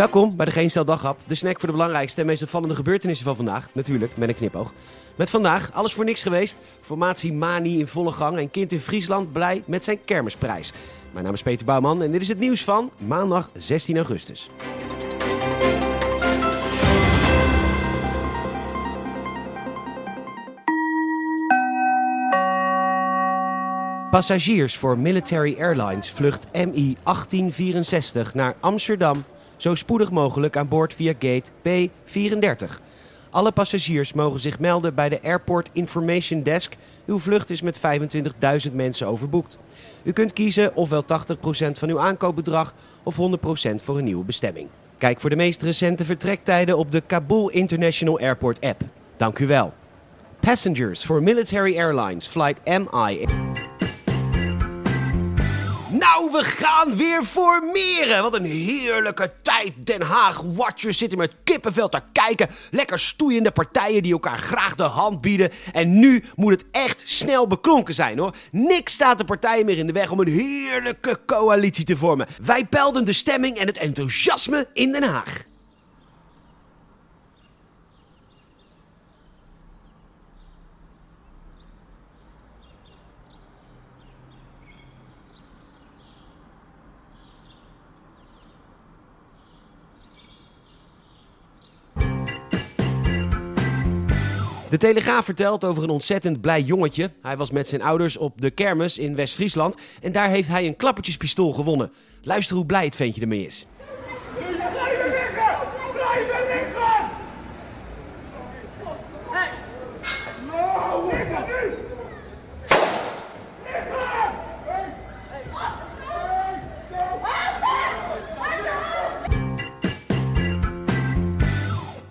Welkom bij de Geen Stel Daghap, de snack voor de belangrijkste en meest opvallende gebeurtenissen van vandaag. Natuurlijk, met een knipoog. Met vandaag alles voor niks geweest, formatie Mani in volle gang en kind in Friesland blij met zijn kermisprijs. Mijn naam is Peter Bouwman en dit is het nieuws van maandag 16 augustus. Passagiers voor Military Airlines vlucht MI1864 naar Amsterdam zo spoedig mogelijk aan boord via gate P34. Alle passagiers mogen zich melden bij de Airport Information Desk. Uw vlucht is met 25.000 mensen overboekt. U kunt kiezen ofwel 80% van uw aankoopbedrag of 100% voor een nieuwe bestemming. Kijk voor de meest recente vertrektijden op de Kabul International Airport app. Dank u wel. Passengers for Military Airlines Flight MI. Nou, we gaan weer formeren. Wat een heerlijke tijd. Den Haag Watchers zitten met kippenvel te kijken. Lekker stoeiende partijen die elkaar graag de hand bieden. En nu moet het echt snel beklonken zijn hoor. Niks staat de partijen meer in de weg om een heerlijke coalitie te vormen. Wij pelden de stemming en het enthousiasme in Den Haag. De Telegraaf vertelt over een ontzettend blij jongetje. Hij was met zijn ouders op de kermis in West-Friesland en daar heeft hij een klappertjespistool gewonnen. Luister hoe blij het ventje ermee is.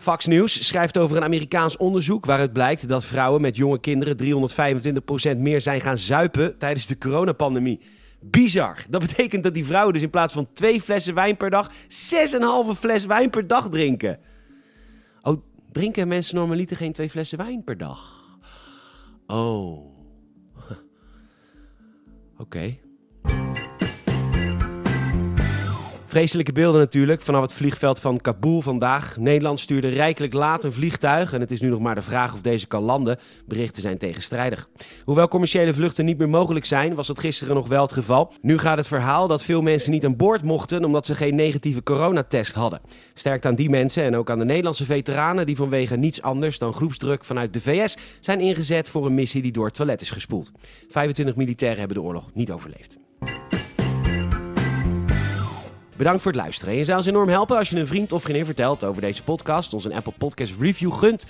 Fox News schrijft over een Amerikaans onderzoek waaruit blijkt dat vrouwen met jonge kinderen 325% meer zijn gaan zuipen tijdens de coronapandemie. Bizar. Dat betekent dat die vrouwen dus in plaats van twee flessen wijn per dag, 6,5 fles wijn per dag drinken. Oh, drinken mensen normaliter geen twee flessen wijn per dag? Oh. Oké. Vreselijke beelden natuurlijk vanaf het vliegveld van Kabul vandaag. Nederland stuurde rijkelijk laat een vliegtuig en het is nu nog maar de vraag of deze kan landen. Berichten zijn tegenstrijdig. Hoewel commerciële vluchten niet meer mogelijk zijn, was dat gisteren nog wel het geval. Nu gaat het verhaal dat veel mensen niet aan boord mochten omdat ze geen negatieve coronatest hadden. Sterkt aan die mensen en ook aan de Nederlandse veteranen die vanwege niets anders dan groepsdruk vanuit de VS zijn ingezet voor een missie die door het toilet is gespoeld. 25 militairen hebben de oorlog niet overleefd. Bedankt voor het luisteren. Je zou ons enorm helpen als je een vriend of vriendin vertelt over deze podcast, ons een Apple Podcast review gunt,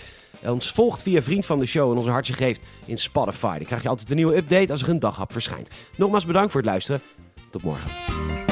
ons volgt via Vriend van de Show en ons een hartje geeft in Spotify. Dan krijg je altijd een nieuwe update als er een daghap verschijnt. Nogmaals bedankt voor het luisteren. Tot morgen.